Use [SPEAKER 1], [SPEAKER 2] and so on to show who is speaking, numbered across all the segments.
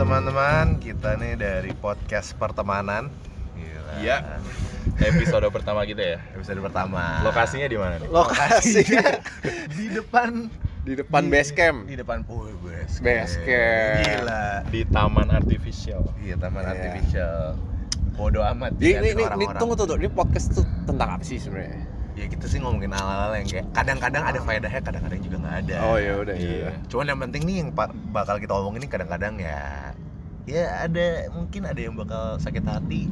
[SPEAKER 1] teman-teman, kita nih dari podcast pertemanan. Gila.
[SPEAKER 2] Iya. Episode pertama kita ya.
[SPEAKER 1] Episode pertama.
[SPEAKER 2] Lokasinya di mana nih?
[SPEAKER 1] Lokasinya di depan
[SPEAKER 3] di depan base camp.
[SPEAKER 1] Di depan oh, base camp.
[SPEAKER 3] Base camp.
[SPEAKER 1] Gila.
[SPEAKER 2] Di Taman Artificial.
[SPEAKER 1] Iya, taman
[SPEAKER 3] Iya.
[SPEAKER 1] artificial. Bodoh amat
[SPEAKER 3] Ini, ini, ini, tunggu tunggu, ini podcast tuh tentang apa sih sebenarnya?
[SPEAKER 1] Ya kita sih ngomongin hal-hal yang kayak kadang-kadang ada faedahnya, kadang-kadang juga nggak ada.
[SPEAKER 3] Oh ya udah
[SPEAKER 2] Iya.
[SPEAKER 3] iya.
[SPEAKER 1] Cuman yang penting nih yang bakal kita omongin ini kadang-kadang ya ya ada mungkin ada yang bakal sakit hati.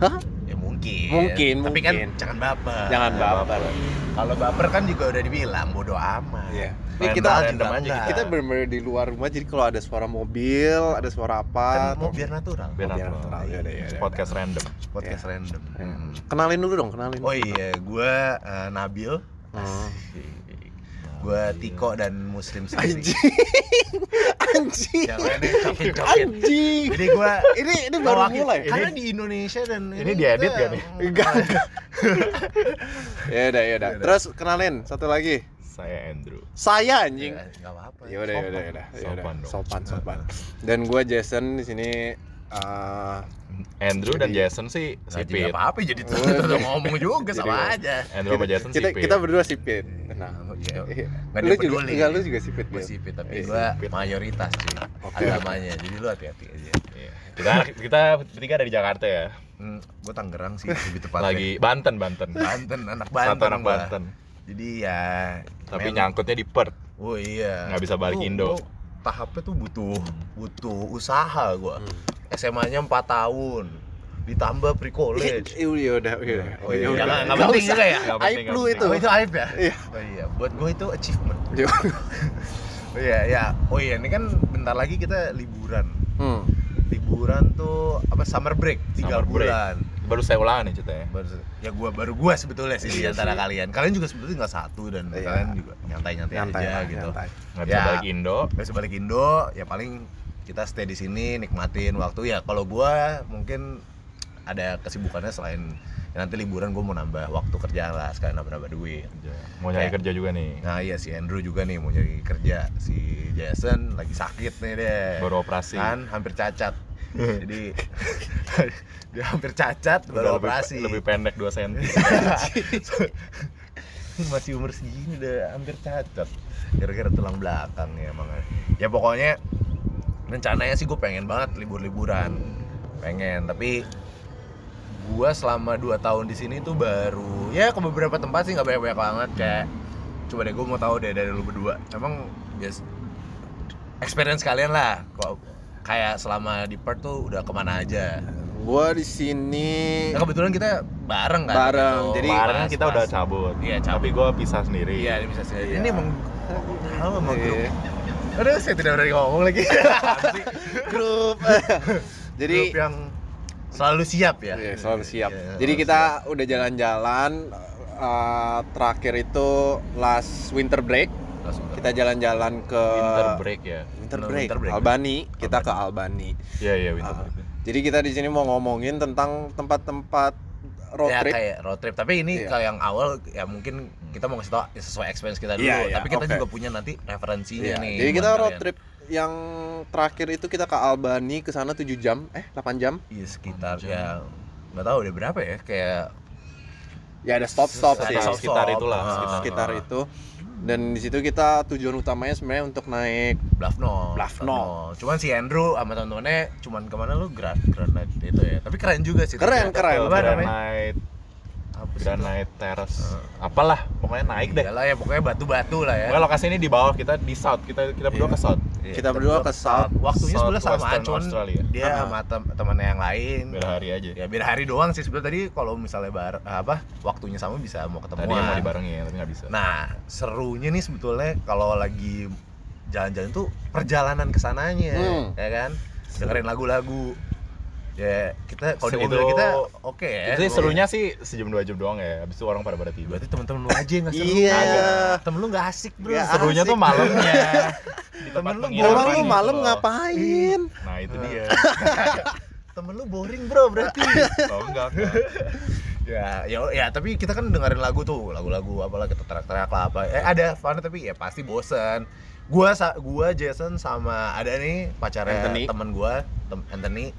[SPEAKER 3] Hah?
[SPEAKER 1] Ya mungkin.
[SPEAKER 3] Mungkin,
[SPEAKER 1] Tapi
[SPEAKER 3] mungkin.
[SPEAKER 1] kan jangan baper.
[SPEAKER 3] Jangan baper.
[SPEAKER 1] Kalau baper kan juga udah dibilang bodoh amat.
[SPEAKER 3] Iya.
[SPEAKER 2] Random
[SPEAKER 3] Ini kita
[SPEAKER 2] random aja
[SPEAKER 1] enggak.
[SPEAKER 3] kita benar-benar di luar rumah jadi kalau ada suara mobil, ada suara apa,
[SPEAKER 1] kan mau biar natural.
[SPEAKER 2] Biar
[SPEAKER 3] Oh,
[SPEAKER 2] natural.
[SPEAKER 3] natural. Yaudah, yaudah.
[SPEAKER 2] Podcast random.
[SPEAKER 1] Podcast
[SPEAKER 3] Iya.
[SPEAKER 1] random.
[SPEAKER 3] Ya.
[SPEAKER 1] Hmm.
[SPEAKER 3] kenalin dulu dong, kenalin.
[SPEAKER 1] Oh iya, gue Nabil.
[SPEAKER 3] Hmm.
[SPEAKER 1] Gue Tiko dan Muslim sendiri.
[SPEAKER 3] Anjing. Anjing. Anjing.
[SPEAKER 1] Jadi gue
[SPEAKER 3] Ini ini baru
[SPEAKER 1] mewakil-
[SPEAKER 3] mulai.
[SPEAKER 1] Karena di Indonesia dan
[SPEAKER 2] ini diedit
[SPEAKER 1] kita-
[SPEAKER 2] gak nih?
[SPEAKER 3] Enggak. ya udah ya udah. Terus kenalin satu lagi.
[SPEAKER 2] Saya Andrew.
[SPEAKER 3] Saya anjing.
[SPEAKER 1] Ya, nggak apa-apa.
[SPEAKER 3] Ya udah ya udah ya udah. Ya udah.
[SPEAKER 2] Sopan dong.
[SPEAKER 3] Sopan sopan. Dan gua Jason di sini eh,
[SPEAKER 2] Andrew dan Jason sih sipit.
[SPEAKER 1] apa-apa jadi tuh
[SPEAKER 3] Udah.
[SPEAKER 1] ngomong juga sama aja.
[SPEAKER 2] Andrew sama Jason
[SPEAKER 3] kita
[SPEAKER 2] sipit.
[SPEAKER 3] kita berdua sipit. Nah,
[SPEAKER 1] iya.
[SPEAKER 3] iya.
[SPEAKER 1] Nggak
[SPEAKER 3] lu juga enggak lu juga sipit
[SPEAKER 1] Gue sipit tapi
[SPEAKER 3] Iya,
[SPEAKER 1] gue
[SPEAKER 2] sipit.
[SPEAKER 1] mayoritas cuy
[SPEAKER 3] Oke.
[SPEAKER 1] agamanya. Jadi lu hati-hati aja.
[SPEAKER 2] Iya. Kita kita bertiga dari Jakarta ya.
[SPEAKER 1] Hmm, gue Tangerang sih lebih tepatnya.
[SPEAKER 2] Lagi Banten, Banten.
[SPEAKER 1] Banten, anak Banten.
[SPEAKER 2] Satu anak
[SPEAKER 1] gua.
[SPEAKER 2] Banten.
[SPEAKER 1] Jadi ya.
[SPEAKER 2] Tapi
[SPEAKER 1] men-
[SPEAKER 2] nyangkutnya di Perth.
[SPEAKER 1] Oh iya.
[SPEAKER 2] Nggak bisa balik
[SPEAKER 1] Lu-
[SPEAKER 2] Indo.
[SPEAKER 1] lu Tahapnya tuh butuh butuh usaha gua.
[SPEAKER 3] Hmm.
[SPEAKER 1] SMA-nya 4 tahun. Ditambah pre-college.
[SPEAKER 3] Iya udah udah. udah.
[SPEAKER 1] Oh iya,
[SPEAKER 3] udah.
[SPEAKER 1] jangan, nggak
[SPEAKER 3] Nggak
[SPEAKER 1] penting juga ya?
[SPEAKER 3] Aib lu itu.
[SPEAKER 1] Oh itu aib ya?
[SPEAKER 3] Iya.
[SPEAKER 1] Oh iya, buat gue itu achievement.
[SPEAKER 3] Iya.
[SPEAKER 1] Oh iya, ya. Oh iya, ini kan bentar lagi kita liburan.
[SPEAKER 3] Hmm.
[SPEAKER 1] Liburan tuh apa summer break, 3
[SPEAKER 2] Summer break. Baru saya ulangan nih ceritanya.
[SPEAKER 1] Baru, ya gua baru gua sebetulnya sih di
[SPEAKER 3] Iya
[SPEAKER 1] antara kalian. Kalian juga sebetulnya nggak satu dan
[SPEAKER 3] Iya.
[SPEAKER 1] kalian juga nyantai-nyantai
[SPEAKER 3] Nyantai
[SPEAKER 1] aja
[SPEAKER 3] lah,
[SPEAKER 1] gitu.
[SPEAKER 3] nyantai.
[SPEAKER 2] Nggak bisa
[SPEAKER 1] Ya.
[SPEAKER 2] balik Indo.
[SPEAKER 1] Gak balik Indo, ya paling kita stay di sini nikmatin waktu ya. Kalau gua mungkin ada kesibukannya selain ya nanti liburan gua mau nambah waktu kerja lah sekalian nambah-nambah duit.
[SPEAKER 2] Mau nyari
[SPEAKER 1] Kayak-
[SPEAKER 2] kerja juga nih.
[SPEAKER 1] Nah iya si Andrew juga nih mau nyari kerja Si Jason lagi sakit nih deh
[SPEAKER 2] Baru operasi.
[SPEAKER 1] Kan hampir cacat Jadi Dia hampir cacat baru
[SPEAKER 2] lebih,
[SPEAKER 1] operasi.
[SPEAKER 2] lebih pendek 2 cm.
[SPEAKER 1] Masih umur segini udah hampir cacat. Gara-gara tulang belakang ya emang Ya pokoknya Rencananya sih gue pengen banget libur-liburan. Pengen tapi gua selama 2 tahun di sini tuh baru ya ke beberapa tempat sih nggak banyak-banyak banget kayak coba deh gue mau tahu deh dari lu berdua. Emang bias experience kalian lah kok kayak selama di Perth tuh udah ke mana aja
[SPEAKER 3] Gua di sini
[SPEAKER 1] nah, kebetulan kita bareng kan
[SPEAKER 3] Bareng,
[SPEAKER 1] gitu.
[SPEAKER 3] jadi-
[SPEAKER 2] kan
[SPEAKER 1] Pas-
[SPEAKER 2] kita
[SPEAKER 1] pas.
[SPEAKER 2] udah cabut.
[SPEAKER 1] Iya, cabut.
[SPEAKER 2] Tapi gue pisah sendiri.
[SPEAKER 1] iya ini bisa sih
[SPEAKER 3] Iya.
[SPEAKER 1] ini emang tahu sama grup
[SPEAKER 3] Iya.
[SPEAKER 1] aduh saya tidak berani ngomong lagi
[SPEAKER 3] grup. Jadi
[SPEAKER 1] grup yang selalu siap ya
[SPEAKER 3] Iya, selalu siap.
[SPEAKER 1] Iya,
[SPEAKER 3] Jadi
[SPEAKER 1] selalu
[SPEAKER 3] kita
[SPEAKER 1] siap.
[SPEAKER 3] udah jalan-jalan eh, terakhir itu last winter break. Kita jalan-jalan ke
[SPEAKER 2] Winter break ya.
[SPEAKER 3] Winter break,
[SPEAKER 1] winter break.
[SPEAKER 3] Albany. Kita ke Albany.
[SPEAKER 2] Iya iya winter
[SPEAKER 3] Ah.
[SPEAKER 2] break.
[SPEAKER 3] Jadi kita di sini mau ngomongin tentang tempat-tempat road
[SPEAKER 1] ya
[SPEAKER 3] trip.
[SPEAKER 1] kayak road trip tapi ini
[SPEAKER 3] Iya.
[SPEAKER 1] kalau yang awal ya mungkin kita mau ngasih tau ya sesuai experience kita dulu
[SPEAKER 3] Iya, iya,
[SPEAKER 1] tapi kita
[SPEAKER 3] oke.
[SPEAKER 1] juga punya nanti referensinya
[SPEAKER 3] Iya,
[SPEAKER 1] nih
[SPEAKER 3] Jadi kita road trip yang terakhir itu kita ke Albany ke sana 7 jam, eh 8 jam.
[SPEAKER 1] iya sekitar
[SPEAKER 2] Jam.
[SPEAKER 1] ya nggak tahu udah berapa ya kayak
[SPEAKER 3] Ya ada stop-stop
[SPEAKER 1] Ada
[SPEAKER 3] sih.
[SPEAKER 2] Sekitar itulah.
[SPEAKER 1] Ah.
[SPEAKER 2] sekitar.
[SPEAKER 3] sekitar itu. Dan di situ kita tujuan utamanya sebenarnya untuk naik
[SPEAKER 1] Bluffno
[SPEAKER 3] Bluffno.
[SPEAKER 1] cuman si Andrew sama teman-temannya cuman ke mana lu Grand Granite itu ya. Tapi keren juga sih.
[SPEAKER 3] Keren,
[SPEAKER 1] tapi-
[SPEAKER 3] keren.
[SPEAKER 1] apa namanya
[SPEAKER 2] Granite
[SPEAKER 1] apa sih
[SPEAKER 2] Granite Terrace.
[SPEAKER 1] Ah.
[SPEAKER 2] Apalah, pokoknya naik deh.
[SPEAKER 1] Iyalah ya pokoknya batu-batu lah ya
[SPEAKER 2] Pokoknya lokasi ini di bawah kita di south. Kita kita berdua
[SPEAKER 3] Iya.
[SPEAKER 2] ke south.
[SPEAKER 1] Iya,
[SPEAKER 3] kita berdua ke South.
[SPEAKER 1] waktunya sebenarnya sama
[SPEAKER 2] Australia.
[SPEAKER 1] dia
[SPEAKER 3] Ah.
[SPEAKER 1] sama tem- temannya yang lain
[SPEAKER 2] Beda hari aja.
[SPEAKER 1] ya beda hari doang sih sebenarnya tadi kalau misalnya bar apa waktunya sama bisa mau ketemu
[SPEAKER 2] Tadi mau dibarengin tapi nggak bisa.
[SPEAKER 1] nah serunya nih sebetulnya kalau lagi jalan-jalan tuh perjalanan ke sananya
[SPEAKER 3] Hmm.
[SPEAKER 1] ya kan dengerin lagu-lagu ya kita kalau di
[SPEAKER 2] Se-
[SPEAKER 1] mobil
[SPEAKER 2] itu-
[SPEAKER 1] kita oke ya
[SPEAKER 2] itu sih serunya sih sejam dua jam doang ya. Habis itu orang pada pada tidur.
[SPEAKER 1] berarti temen-temen lu aja yang nggak seru
[SPEAKER 3] Iya.
[SPEAKER 1] Temen lu nggak asik bro
[SPEAKER 3] Nggak
[SPEAKER 2] Serunya
[SPEAKER 3] asik.
[SPEAKER 2] tuh malamnya.
[SPEAKER 1] Temen lu
[SPEAKER 3] Orang lu
[SPEAKER 2] gitu
[SPEAKER 3] malam
[SPEAKER 2] loh.
[SPEAKER 3] ngapain?
[SPEAKER 2] Nah, itu dia.
[SPEAKER 1] temen lu boring bro berarti
[SPEAKER 2] Oh, enggak, enggak.
[SPEAKER 1] ya ya ya tapi kita kan dengerin lagu tuh lagu-lagu apalah kita teriak-teriak lah apa eh ada fun tapi ya pasti bosen gua gua Jason sama ada nih pacarnya
[SPEAKER 3] Anthony.
[SPEAKER 1] temen gua tem Anthony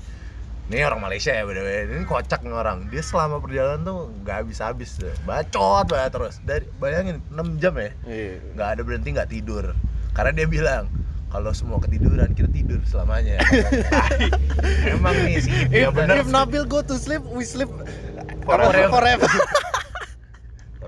[SPEAKER 1] ini orang Malaysia ya beda ini kocak nih orang. Dia selama perjalanan tuh nggak habis-habis deh. bacot banget terus. Dari bayangin 6 jam ya?
[SPEAKER 3] Iya.
[SPEAKER 1] nggak ada berhenti nggak tidur. Karena dia bilang kalau semua ketiduran kita tidur selamanya. Emang nih sih
[SPEAKER 3] If,
[SPEAKER 1] ya bener.
[SPEAKER 3] if Nabil go to sleep, we sleep
[SPEAKER 1] Forever.
[SPEAKER 3] forever.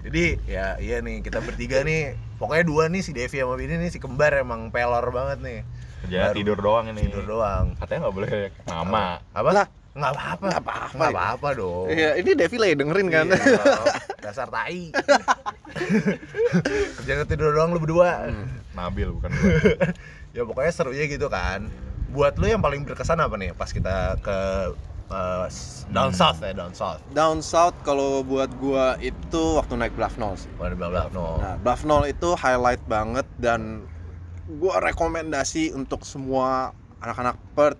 [SPEAKER 1] Jadi ya iya nih kita bertiga nih. Pokoknya dua nih si Devi sama Bini nih si kembar emang pelor banget nih
[SPEAKER 2] Kerjaan
[SPEAKER 1] Baru
[SPEAKER 2] tidur doang ini.
[SPEAKER 1] tidur doang.
[SPEAKER 2] Katanya nggak boleh nama.
[SPEAKER 1] Apa?
[SPEAKER 3] Lah.
[SPEAKER 1] Nggak apa-apa.
[SPEAKER 3] Nggak apa-apa.
[SPEAKER 1] Nggak apa-apa dong.
[SPEAKER 3] Iya, ini Devi lagi dengerin kan?
[SPEAKER 1] Iya, dasar tai. Kerjaan tidur doang lu berdua.
[SPEAKER 3] Hmm.
[SPEAKER 2] Nabil bukan gua.
[SPEAKER 1] Ya pokoknya serunya gitu kan. Buat lu yang paling berkesan apa nih pas kita ke uh, down
[SPEAKER 2] Hmm.
[SPEAKER 1] south ya, down south.
[SPEAKER 3] Down south kalau buat gua itu waktu naik Bluff Knoll sih.
[SPEAKER 1] Pada bla no.
[SPEAKER 3] Nah, Bluff Knoll itu highlight banget dan gua rekomendasi untuk semua anak-anak Perth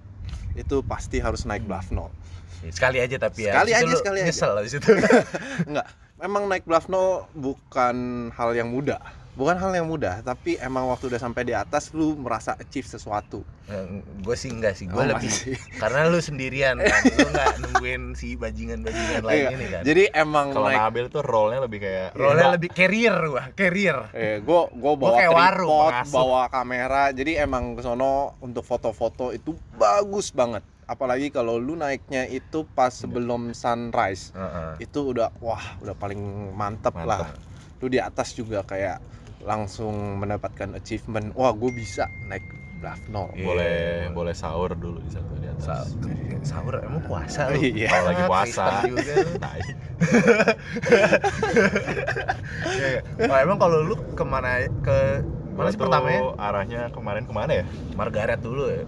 [SPEAKER 3] itu pasti harus naik Bluff Knoll.
[SPEAKER 1] Sekali aja tapi ya.
[SPEAKER 3] Sekali aja, sekali aja.
[SPEAKER 1] nyesel di situ.
[SPEAKER 3] Enggak, memang naik Bluff Knoll bukan hal yang mudah. Bukan hal yang mudah, tapi emang waktu udah sampai di atas lu merasa achieve sesuatu.
[SPEAKER 1] gue sih enggak sih, gue
[SPEAKER 3] Oh,
[SPEAKER 1] lebih
[SPEAKER 3] masih.
[SPEAKER 1] karena lu sendirian kan, lu nggak nungguin si bajingan-bajingan lain
[SPEAKER 3] Iya.
[SPEAKER 1] ini kan.
[SPEAKER 3] Jadi emang
[SPEAKER 2] Kalau
[SPEAKER 3] naik
[SPEAKER 2] Nabil tuh role-nya lebih kayak
[SPEAKER 1] Role-nya
[SPEAKER 2] Mbak,
[SPEAKER 1] lebih carrier gua, carrier.
[SPEAKER 3] Eh, gua gua bawa
[SPEAKER 1] kayak warung,
[SPEAKER 3] tripod, bawa kamera. Jadi emang ke sono untuk foto-foto itu bagus banget. Apalagi kalau lu naiknya itu pas sebelum sunrise.
[SPEAKER 1] Heeh.
[SPEAKER 3] Itu udah wah, udah paling mantep, lah.
[SPEAKER 2] Mantep.
[SPEAKER 3] Lu di atas juga kayak langsung mendapatkan achievement. Wah, gue bisa naik Knoll.
[SPEAKER 1] Iya.
[SPEAKER 2] boleh boleh sahur dulu di satu di
[SPEAKER 1] Sa-
[SPEAKER 2] atas.
[SPEAKER 1] sahur emang puasa lu.
[SPEAKER 3] Iya.
[SPEAKER 2] Kalau lagi puasa.
[SPEAKER 1] Juga. Iya, iya. Oh, emang kalau lu ke mana ke mana sih
[SPEAKER 2] Gua
[SPEAKER 1] pertamanya?
[SPEAKER 2] Arahnya kemarin ke mana ya?
[SPEAKER 1] Margaret dulu ya.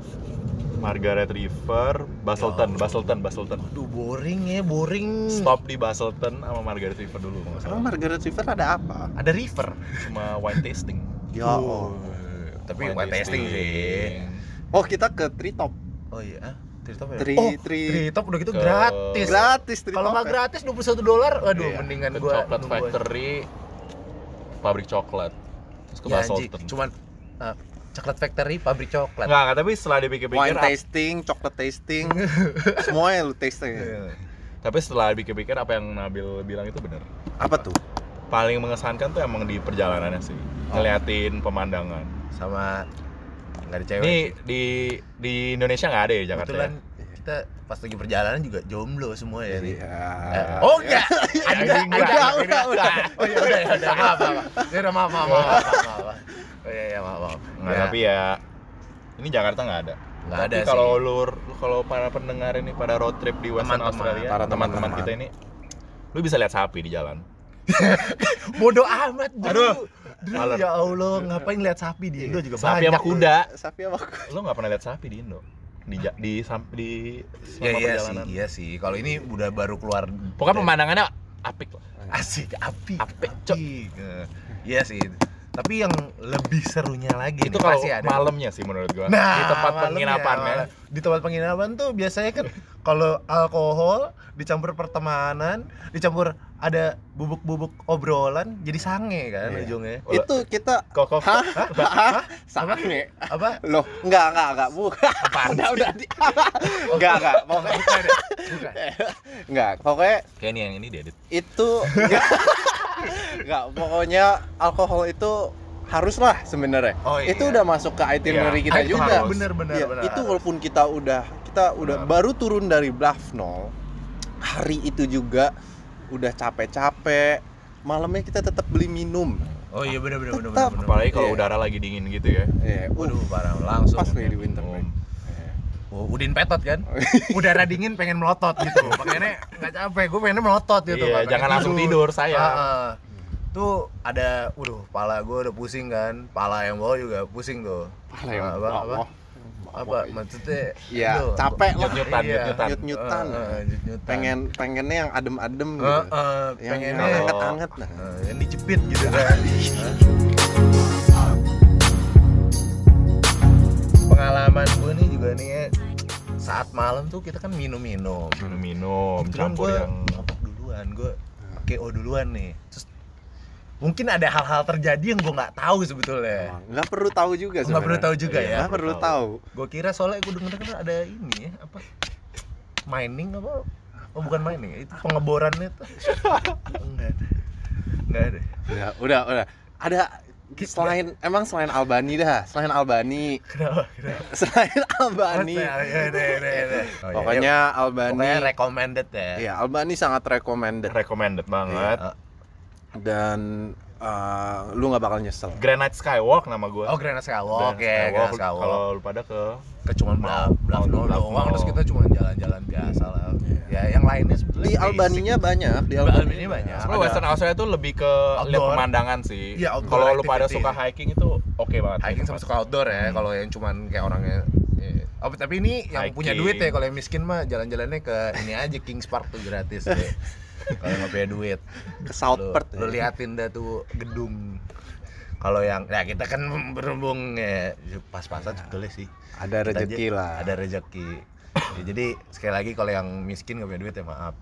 [SPEAKER 2] Margaret River, Basselton,
[SPEAKER 1] Ya.
[SPEAKER 2] Basselton, Basselton.
[SPEAKER 1] Aduh boring ya, boring.
[SPEAKER 2] Stop di Basselton sama Margaret River dulu kalau nggak salah.
[SPEAKER 3] Emang Margaret River ada apa?
[SPEAKER 1] Ada river.
[SPEAKER 2] Cuma wine tasting.
[SPEAKER 3] Ya
[SPEAKER 1] Oh.
[SPEAKER 3] oh.
[SPEAKER 1] Tapi wine tasting sih.
[SPEAKER 3] Oh, kita ke Treetop.
[SPEAKER 1] Oh iya, ah, Treetop ya?
[SPEAKER 3] Tri
[SPEAKER 1] oh,
[SPEAKER 3] Tri
[SPEAKER 1] Treetop udah gitu
[SPEAKER 2] Ke-
[SPEAKER 1] gratis.
[SPEAKER 3] gratis Treetop.
[SPEAKER 1] Kalau nggak
[SPEAKER 3] ya?
[SPEAKER 1] gratis 21 dolar, waduh
[SPEAKER 3] Iya.
[SPEAKER 1] mendingan
[SPEAKER 2] Ke
[SPEAKER 1] gua
[SPEAKER 2] Chocolate
[SPEAKER 1] nunggu-
[SPEAKER 2] Factory, pabrik coklat. Terus ke
[SPEAKER 1] Ya, cuman uh, Chocolate Factory, pabrik coklat.
[SPEAKER 2] Enggak, tapi setelah dipikir-pikir
[SPEAKER 3] Wine tasting, chocolate tasting, semuanya lu tasting.
[SPEAKER 1] Iya.
[SPEAKER 2] tapi setelah dipikir-pikir apa yang Nabil bilang itu benar.
[SPEAKER 3] Apa tuh?
[SPEAKER 2] Paling mengesankan tuh emang di perjalanannya sih.
[SPEAKER 1] Oh.
[SPEAKER 2] Ngeliatin pemandangan.
[SPEAKER 1] Sama nggak ada cewek.
[SPEAKER 2] Ini di di Indonesia nggak ada ya Jakarta.
[SPEAKER 1] Kebetulan
[SPEAKER 2] ya?
[SPEAKER 1] Kita pas lagi perjalanan juga jomblo semua ya nih.
[SPEAKER 3] Iya.
[SPEAKER 1] Eh, oh enggak, ada, ada,
[SPEAKER 2] enggak.
[SPEAKER 1] ada, udah, udah, oh ya udah, udah, maaf, maaf, ya udah, maaf, maaf, maaf, maaf, maaf. oh iya, iya, maaf, maaf,
[SPEAKER 2] Nggak,
[SPEAKER 1] Ya,
[SPEAKER 2] tapi ya ini Jakarta nggak ada.
[SPEAKER 1] nggak
[SPEAKER 2] Tapi
[SPEAKER 1] ada
[SPEAKER 2] kalau
[SPEAKER 1] sih.
[SPEAKER 2] lu kalau para pendengar ini pada road trip di Western
[SPEAKER 1] Teman-teman,
[SPEAKER 2] Australia,
[SPEAKER 3] para
[SPEAKER 2] teman-teman kita ini lu bisa lihat sapi di jalan.
[SPEAKER 1] bodoh amat, dulu,
[SPEAKER 2] Aduh.
[SPEAKER 1] dulu,
[SPEAKER 2] Malam.
[SPEAKER 1] ya Allah, ngapain lihat sapi di Indo juga
[SPEAKER 2] Sapi
[SPEAKER 1] banyak.
[SPEAKER 2] sama kuda.
[SPEAKER 3] Sapi apa?
[SPEAKER 2] Lu nggak pernah lihat sapi di Indo? Di di sam- di
[SPEAKER 1] Ya iya sih,
[SPEAKER 2] perjalanan.
[SPEAKER 1] iya sih. Kalau ini udah baru keluar.
[SPEAKER 2] Pokoknya pemandangannya apik lah.
[SPEAKER 1] asik, api,
[SPEAKER 2] Apik, Cok.
[SPEAKER 1] Eh, Iya sih. Tapi yang lebih serunya lagi
[SPEAKER 2] Itu
[SPEAKER 1] nih,
[SPEAKER 2] kalau
[SPEAKER 1] pasti ada.
[SPEAKER 2] malamnya sih menurut gua.
[SPEAKER 1] Nah,
[SPEAKER 2] di tempat penginapan ya.
[SPEAKER 1] Di tempat penginapan tuh biasanya kan kalau alkohol dicampur pertemanan, dicampur ada bubuk-bubuk obrolan jadi sange kan
[SPEAKER 3] Iya.
[SPEAKER 1] ujungnya.
[SPEAKER 3] Itu kita
[SPEAKER 2] Kok kok
[SPEAKER 3] Hah? Hah? Sange.
[SPEAKER 1] Apa?
[SPEAKER 3] Loh, enggak, enggak, enggak, bukan. udah, udah. di- enggak, enggak. Pokoknya
[SPEAKER 1] Bukan.
[SPEAKER 3] enggak, pokoknya
[SPEAKER 2] kayak ini yang ini diedit.
[SPEAKER 3] itu enggak. Enggak, pokoknya alkohol itu haruslah sebenarnya.
[SPEAKER 1] Oh, iya.
[SPEAKER 3] Itu udah masuk ke itinerary
[SPEAKER 2] Iya,
[SPEAKER 3] kita
[SPEAKER 2] itu
[SPEAKER 3] juga.
[SPEAKER 2] harus.
[SPEAKER 1] Bener bener
[SPEAKER 3] Iya,
[SPEAKER 1] bener.
[SPEAKER 3] itu walaupun kita udah kita udah
[SPEAKER 2] Benar.
[SPEAKER 3] baru turun dari Bluff Knoll, hari itu juga udah capek-capek, malamnya kita tetap beli minum.
[SPEAKER 1] Oh iya bener bener bener
[SPEAKER 3] Tetap.
[SPEAKER 1] bener. bener.
[SPEAKER 2] Apalagi kalau
[SPEAKER 3] Iya.
[SPEAKER 2] udara lagi dingin gitu ya.
[SPEAKER 3] Iya, uh,
[SPEAKER 1] Waduh parah langsung.
[SPEAKER 3] pas nih di winter
[SPEAKER 2] minum.
[SPEAKER 1] Oh, Udin petot kan? Udara dingin pengen melotot gitu. Makanya nggak capek, gue pengennya melotot gitu.
[SPEAKER 2] Iya, jangan langsung tidur saya.
[SPEAKER 1] Ah, ah. Tuh ada, waduh, pala gue udah pusing kan, pala yang bawah juga pusing tuh.
[SPEAKER 3] Pala yang
[SPEAKER 1] apa, apa,
[SPEAKER 3] bawah.
[SPEAKER 1] apa, maksudnya?
[SPEAKER 3] Iya, capek lah.
[SPEAKER 2] Nyut-nyutan,
[SPEAKER 1] iya,
[SPEAKER 2] nyut-nyutan.
[SPEAKER 3] Nyut-nyutan.
[SPEAKER 1] Ah, ah, nyut-nyutan.
[SPEAKER 3] Pengen pengennya yang adem-adem gitu.
[SPEAKER 1] Ah, ah,
[SPEAKER 3] yang
[SPEAKER 1] pengennya
[SPEAKER 2] yang
[SPEAKER 3] anget-anget nah.
[SPEAKER 1] ah, yang dijepit gitu kan. Pengalaman gue nih juga nih ya, saat malam tuh kita kan minum-minum.
[SPEAKER 2] Minum-minum, campur
[SPEAKER 1] gua
[SPEAKER 2] yang
[SPEAKER 1] duluan gue KO duluan nih. Terus mungkin ada hal-hal terjadi yang gue nggak tahu sebetulnya.
[SPEAKER 3] Nggak perlu tahu juga
[SPEAKER 1] Nggak perlu tahu juga
[SPEAKER 2] Iya,
[SPEAKER 1] ya.
[SPEAKER 3] nggak perlu tahu.
[SPEAKER 1] Gue kira soalnya gue denger denger ada ini ya apa mining apa? Oh bukan mining itu pengeboran itu enggak ada. Enggak ada.
[SPEAKER 3] Udah udah udah. Ada selain emang selain Albani dah selain Albani.
[SPEAKER 1] Kenapa? Kenapa?
[SPEAKER 3] Selain Albani.
[SPEAKER 1] Ya, ya, ya. Oh, iya.
[SPEAKER 3] pokoknya
[SPEAKER 1] Ya,
[SPEAKER 3] Albani
[SPEAKER 1] pokoknya recommended ya.
[SPEAKER 3] Ya Albani sangat recommended.
[SPEAKER 2] Recommended banget.
[SPEAKER 1] Iya.
[SPEAKER 3] dan uh, lu nggak bakal nyesel.
[SPEAKER 2] Granite Skywalk nama gue
[SPEAKER 1] oh Granite Skywalk. Ya Granite Skywalk.
[SPEAKER 2] Kalau lu pada ke
[SPEAKER 1] ke cuma Bluff doang. terus kita cuma jalan-jalan biasa lah. Ya yang lainnya sebetulnya
[SPEAKER 3] di
[SPEAKER 1] basic.
[SPEAKER 3] Albaninya banyak di
[SPEAKER 1] Di
[SPEAKER 3] Albani
[SPEAKER 1] Albania banyak.
[SPEAKER 2] sebenarnya Western Australia itu lebih ke lihat
[SPEAKER 1] Outdoor.
[SPEAKER 2] pemandangan sih.
[SPEAKER 1] Iya, outdoor
[SPEAKER 2] kalau lu pada suka hiking itu oke banget.
[SPEAKER 1] Hiking sama suka outdoor ya
[SPEAKER 2] Hmm.
[SPEAKER 1] kalau yang cuman kayak orangnya ya. oh, tapi ini yang punya duit ya kalau yang miskin mah jalan-jalannya ke ini aja Kings Park tuh gratis ya. kalau nggak punya duit.
[SPEAKER 3] Ke South
[SPEAKER 1] lu,
[SPEAKER 3] Perth
[SPEAKER 1] lu
[SPEAKER 3] ya.
[SPEAKER 1] liatin dah tuh gedung. Kalau yang ya kita kan berhubung ya pas-pasan sebetulnya sih.
[SPEAKER 3] ada rezeki lah.
[SPEAKER 1] ada rezeki Ya, jadi sekali lagi kalau yang miskin nggak punya duit ya maaf.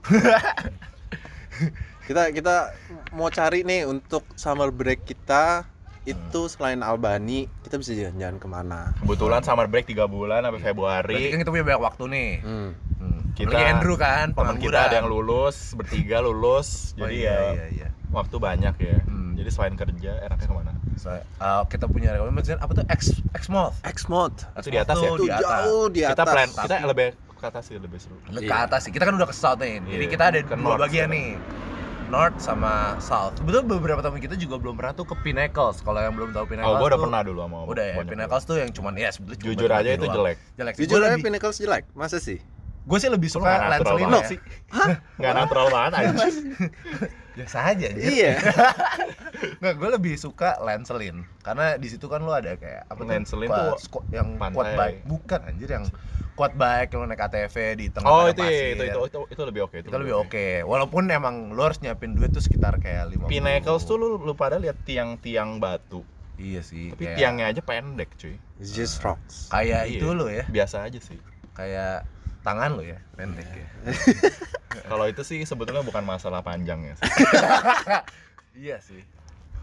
[SPEAKER 3] Kita kita mau cari nih untuk summer break kita itu selain Albani kita bisa jalan-jalan ke mana
[SPEAKER 2] kebetulan summer break 3 bulan sampai
[SPEAKER 1] berarti
[SPEAKER 2] Februari
[SPEAKER 1] kan kita punya banyak waktu nih
[SPEAKER 3] hmm.
[SPEAKER 1] hmm.
[SPEAKER 2] Kita-
[SPEAKER 1] Apalagi Andrew kan
[SPEAKER 2] teman kita ada yang lulus bertiga lulus
[SPEAKER 1] Oh,
[SPEAKER 2] jadi
[SPEAKER 1] iya,
[SPEAKER 2] ya
[SPEAKER 1] iya, iya.
[SPEAKER 2] waktu banyak ya
[SPEAKER 1] Hmm.
[SPEAKER 2] jadi selain kerja enaknya ke mana
[SPEAKER 1] So, uh, kita punya rekomendasi apa tuh X X Mode
[SPEAKER 3] X-Mode
[SPEAKER 2] itu di atas ya
[SPEAKER 3] itu
[SPEAKER 1] di atas.
[SPEAKER 3] jauh di atas
[SPEAKER 2] kita plan kita lebih ke atas sih lebih seru
[SPEAKER 1] ke atas sih. Kita kan udah ke south nih. Jadi
[SPEAKER 2] Iya,
[SPEAKER 1] kita ada
[SPEAKER 2] ke
[SPEAKER 1] dua
[SPEAKER 2] north
[SPEAKER 1] bagian
[SPEAKER 2] sekarang.
[SPEAKER 1] nih. North sama South. Sebetulnya beberapa teman kita juga belum pernah tuh ke Pinnacles. Kalau yang belum tahu Pinnacles
[SPEAKER 2] oh gua udah
[SPEAKER 1] tuh-
[SPEAKER 2] pernah dulu sama
[SPEAKER 1] Udah ya, Pinnacles tuh yang cuman ya sebetulnya
[SPEAKER 2] jujur aja itu
[SPEAKER 1] doang.
[SPEAKER 2] jelek
[SPEAKER 1] Jelek sih.
[SPEAKER 3] jujur aja
[SPEAKER 1] lebih,
[SPEAKER 3] Pinnacles jelek masa sih
[SPEAKER 1] gue sih lebih suka
[SPEAKER 2] nggak natural
[SPEAKER 1] Lancelin
[SPEAKER 2] banget
[SPEAKER 1] ya.
[SPEAKER 2] sih nggak natural banget anjir
[SPEAKER 1] Biasa aja. anjir.
[SPEAKER 3] iya
[SPEAKER 1] Nggak, gue lebih suka Lancelin karena di situ kan lu ada kayak apa?
[SPEAKER 2] Lancelin tuh
[SPEAKER 1] squat- yang
[SPEAKER 2] pantai.
[SPEAKER 1] quad bike. Bukan anjir yang quad bike yang naik ATV di tengah
[SPEAKER 2] oh itu,
[SPEAKER 1] pasir.
[SPEAKER 2] itu itu itu itu lebih oke
[SPEAKER 1] itu lebih oke walaupun emang lu harus nyiapin duit tuh sekitar kayak lima
[SPEAKER 2] Pinnacles tuh lu, lu pada lihat tiang-tiang batu
[SPEAKER 1] iya sih
[SPEAKER 2] tapi
[SPEAKER 1] kayak-
[SPEAKER 2] tiangnya aja pendek cuy
[SPEAKER 3] It's just rocks
[SPEAKER 1] kayak
[SPEAKER 2] Iya.
[SPEAKER 1] itu lo ya
[SPEAKER 2] biasa aja sih
[SPEAKER 1] kayak tangan lo ya pendek ya.
[SPEAKER 2] Kalau itu sih sebetulnya bukan masalah panjangnya sih.
[SPEAKER 1] iya sih.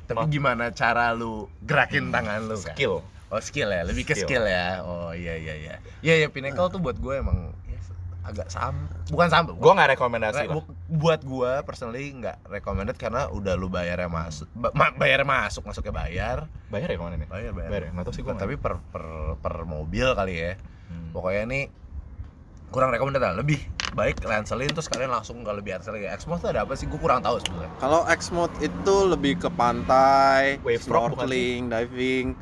[SPEAKER 1] Tapi
[SPEAKER 2] Ma-
[SPEAKER 1] gimana cara lu gerakin tangan lu kan?
[SPEAKER 2] skill.
[SPEAKER 1] Oh skill ya? Lebih ke skill,
[SPEAKER 2] Skill.
[SPEAKER 1] ya? Oh iya iya iya. Iya ya Pinnacle tuh buat gue emang ya, agak sam bukan sam
[SPEAKER 2] gua nggak rekomendasi lah.
[SPEAKER 1] Bu- buat gua personally nggak recommended karena udah lu bayarnya masuk ba- ma- bayarnya masuk masuknya bayar.
[SPEAKER 2] Bayar ya ke mana nih?
[SPEAKER 1] Bayar bayar,
[SPEAKER 2] Bayar ya? Nggak tahu sih gua
[SPEAKER 1] tapi per per per mobil kali ya.
[SPEAKER 2] Hmm.
[SPEAKER 1] pokoknya ini kurang recommended lah lebih baik Lancelin terus kalian langsung ke lebih atas lagi Exmos tuh ada apa sih gue kurang tahu sebenarnya
[SPEAKER 3] Kalau X-Mode itu lebih ke pantai,
[SPEAKER 2] Wave
[SPEAKER 3] snorkeling, diving.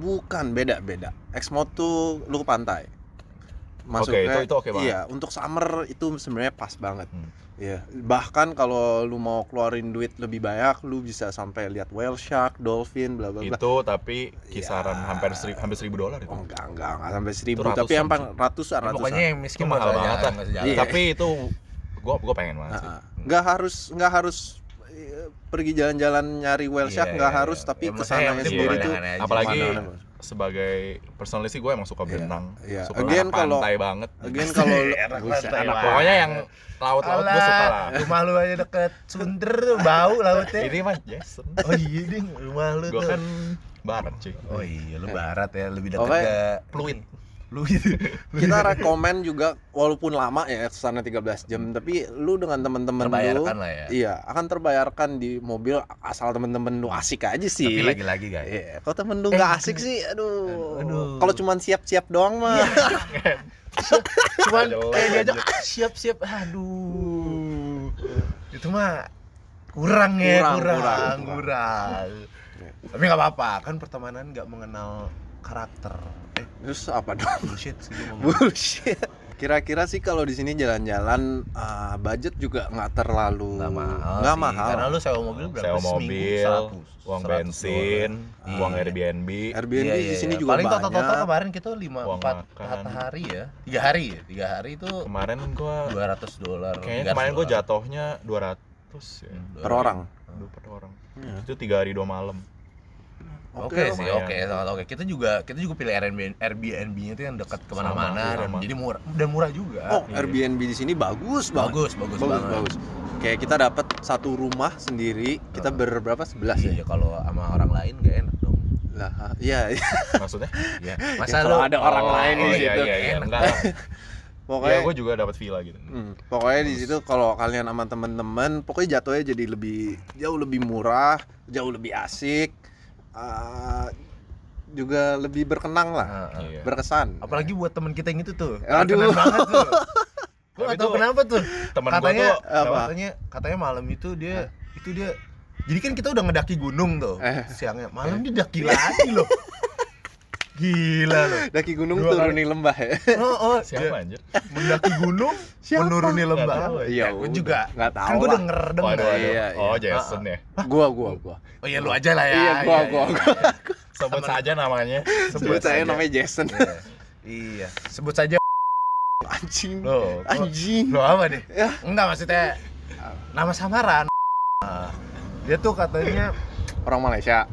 [SPEAKER 3] Bukan, beda-beda. X-Mode tuh lu ke pantai.
[SPEAKER 2] Itu- itu oke banget.
[SPEAKER 3] Iya, untuk summer itu sebenarnya pas banget.
[SPEAKER 2] Hmm.
[SPEAKER 3] Iya, bahkan kalau lu mau keluarin duit lebih banyak, lu bisa sampai lihat whale shark, dolphin, bla bla bla.
[SPEAKER 2] itu tapi kisaran
[SPEAKER 3] Ya.
[SPEAKER 2] hampir seribu hampir seribu dolar itu
[SPEAKER 3] Oh enggak, enggak, enggak sampai seribu,
[SPEAKER 2] ratusan
[SPEAKER 3] tapi yang
[SPEAKER 2] sih.
[SPEAKER 3] ratusan, ratusan.
[SPEAKER 1] Ya, pokoknya yang miskin
[SPEAKER 2] Itu mahal banget lah.
[SPEAKER 3] Iya.
[SPEAKER 2] tapi itu gua gua pengen banget sih
[SPEAKER 3] nggak harus nggak harus eh, pergi jalan-jalan nyari whale shark
[SPEAKER 1] Iya,
[SPEAKER 3] nggak
[SPEAKER 1] iya,
[SPEAKER 3] harus
[SPEAKER 1] iya.
[SPEAKER 3] tapi
[SPEAKER 1] Ya,
[SPEAKER 3] tuh
[SPEAKER 1] pemandangan aja.
[SPEAKER 2] Apalagi. Sebagai personally sih gue emang suka
[SPEAKER 3] Iya,
[SPEAKER 2] berenang.
[SPEAKER 3] iya.
[SPEAKER 2] suka
[SPEAKER 3] Again,
[SPEAKER 2] pantai banget.
[SPEAKER 3] Again kalau anak
[SPEAKER 2] pokoknya yang laut-laut gue suka lah.
[SPEAKER 1] rumah lu aja deket. Sunder tuh bau lautnya.
[SPEAKER 2] Ini mah Jason.
[SPEAKER 1] Oh iya ding. Rumah lu
[SPEAKER 2] gue
[SPEAKER 1] tuh.
[SPEAKER 2] kan barat cuy.
[SPEAKER 1] Oh iya lu barat ya. Lebih deket
[SPEAKER 3] Oke.
[SPEAKER 1] ke
[SPEAKER 2] Fluid.
[SPEAKER 1] Lu gitu.
[SPEAKER 3] Kita rekomen juga walaupun lama ya ke sana 13 jam tapi lu dengan teman-teman lu
[SPEAKER 1] lah ya.
[SPEAKER 3] iya akan terbayarkan di mobil asal temen-temen lu asik aja sih.
[SPEAKER 1] Tapi lagi-lagi guys.
[SPEAKER 3] Iya, kalau temen lu
[SPEAKER 1] Eh,
[SPEAKER 3] nggak asik sih, aduh.
[SPEAKER 1] aduh.
[SPEAKER 3] Kalau cuman siap-siap doang mah.
[SPEAKER 1] cuman
[SPEAKER 2] Jelek
[SPEAKER 1] kayak diajak
[SPEAKER 2] aja.
[SPEAKER 1] "Ah, siap-siap. Aduh. Itu mah kurang ya
[SPEAKER 3] Kurang,
[SPEAKER 1] kurang
[SPEAKER 3] kurang,
[SPEAKER 1] kurang, tapi nggak apa-apa kan pertemanan nggak mengenal karakter eh
[SPEAKER 3] Terus apa dong?
[SPEAKER 1] bullshit sih gua.
[SPEAKER 3] Bullshit. Kira-kira sih kalau di sini jalan-jalan ah, budget juga nggak terlalu
[SPEAKER 1] nggak mahal
[SPEAKER 3] nggak
[SPEAKER 1] sih.
[SPEAKER 3] mahal.
[SPEAKER 1] karena lu sewa mobil berapa
[SPEAKER 2] sewa mobil
[SPEAKER 1] 100,
[SPEAKER 2] uang
[SPEAKER 1] 100
[SPEAKER 2] bensin
[SPEAKER 1] dolar.
[SPEAKER 2] uang
[SPEAKER 1] Iya.
[SPEAKER 2] Airbnb
[SPEAKER 3] Airbnb
[SPEAKER 1] Iya,
[SPEAKER 3] di
[SPEAKER 1] iya,
[SPEAKER 3] sini
[SPEAKER 1] iya.
[SPEAKER 3] juga
[SPEAKER 1] paling
[SPEAKER 3] banyak.
[SPEAKER 1] total total kemarin kita lima empat hari ya tiga hari ya tiga hari itu
[SPEAKER 2] kemarin gue
[SPEAKER 1] dua ratus dolar
[SPEAKER 2] kayaknya kemarin gue jatuhnya 200 ya
[SPEAKER 1] Hmm.
[SPEAKER 3] per orang.
[SPEAKER 2] Dua per orang
[SPEAKER 3] Iya.
[SPEAKER 2] itu tiga hari dua malam
[SPEAKER 1] Oke sih,
[SPEAKER 2] lumayan.
[SPEAKER 1] oke, sangat oke. Kita juga kita juga pilih Airbnb Airbnb-nya itu yang dekat ke mana-mana
[SPEAKER 2] Sama,
[SPEAKER 1] dan
[SPEAKER 2] sama.
[SPEAKER 1] jadi murah dan murah juga.
[SPEAKER 3] Oh,
[SPEAKER 2] Iya.
[SPEAKER 3] Airbnb di sini bagus
[SPEAKER 1] bagus, bagus,
[SPEAKER 3] bagus,
[SPEAKER 1] banget.
[SPEAKER 3] bagus. kayak kita dapat satu rumah sendiri kita berberapa sebelas ya
[SPEAKER 1] Iya kalau sama orang lain gak enak dong.
[SPEAKER 3] lah iya
[SPEAKER 2] Maksudnya?
[SPEAKER 1] Iya.
[SPEAKER 3] Ya,
[SPEAKER 1] Masa
[SPEAKER 3] kalau
[SPEAKER 1] lu
[SPEAKER 3] ada orang
[SPEAKER 2] Oh,
[SPEAKER 3] lain di
[SPEAKER 2] oh, iya,
[SPEAKER 3] situ
[SPEAKER 2] iya, iya.
[SPEAKER 1] Enak.
[SPEAKER 2] Enggak
[SPEAKER 3] pokoknya
[SPEAKER 2] Ya, gue juga dapat villa gitu.
[SPEAKER 3] Hmm, pokoknya di situ kalau kalian sama teman-teman, pokoknya jatuhnya jadi lebih jauh lebih murah, jauh lebih asik, uh, juga lebih berkenang lah,
[SPEAKER 1] Heeh.
[SPEAKER 2] Iya.
[SPEAKER 3] berkesan.
[SPEAKER 1] Apalagi buat temen kita yang itu tuh.
[SPEAKER 3] Aduh.
[SPEAKER 1] Berkenan banget tuh. Gue gak tau kenapa tuh.
[SPEAKER 2] Temen
[SPEAKER 1] katanya
[SPEAKER 2] tuh
[SPEAKER 3] apa?
[SPEAKER 1] katanya katanya malam itu dia itu dia jadi kan kita udah ngedaki gunung tuh
[SPEAKER 3] Eh.
[SPEAKER 1] siangnya malam dia daki lagi loh gila loh
[SPEAKER 3] Daki gunung
[SPEAKER 1] Dua
[SPEAKER 3] turuni lembah ya.
[SPEAKER 1] oh, oh
[SPEAKER 2] siapa anjir?
[SPEAKER 1] mendaki gunung
[SPEAKER 3] Siapa?
[SPEAKER 1] menuruni lembah ya,
[SPEAKER 3] ya
[SPEAKER 1] gue
[SPEAKER 3] udah.
[SPEAKER 1] juga
[SPEAKER 3] Nggak tahu
[SPEAKER 1] kan gue
[SPEAKER 3] lah.
[SPEAKER 1] denger denger
[SPEAKER 2] Waduh, waduh.
[SPEAKER 3] Iya,
[SPEAKER 2] Oh,
[SPEAKER 3] iya.
[SPEAKER 2] Jason ya.
[SPEAKER 3] gua gua gua.
[SPEAKER 1] oh iya lu aja lah ya
[SPEAKER 3] Iya, gua, gua,
[SPEAKER 1] iya.
[SPEAKER 2] Sebut saja namanya.
[SPEAKER 3] Sebut saya
[SPEAKER 1] saja.
[SPEAKER 3] namanya Jason.
[SPEAKER 1] Iya. iya sebut saja
[SPEAKER 3] Anjing.
[SPEAKER 1] lo
[SPEAKER 3] Anjing.
[SPEAKER 1] lo apa deh
[SPEAKER 3] Ya.
[SPEAKER 1] enggak maksudnya nama samaran Ah, dia tuh katanya
[SPEAKER 3] Orang Malaysia.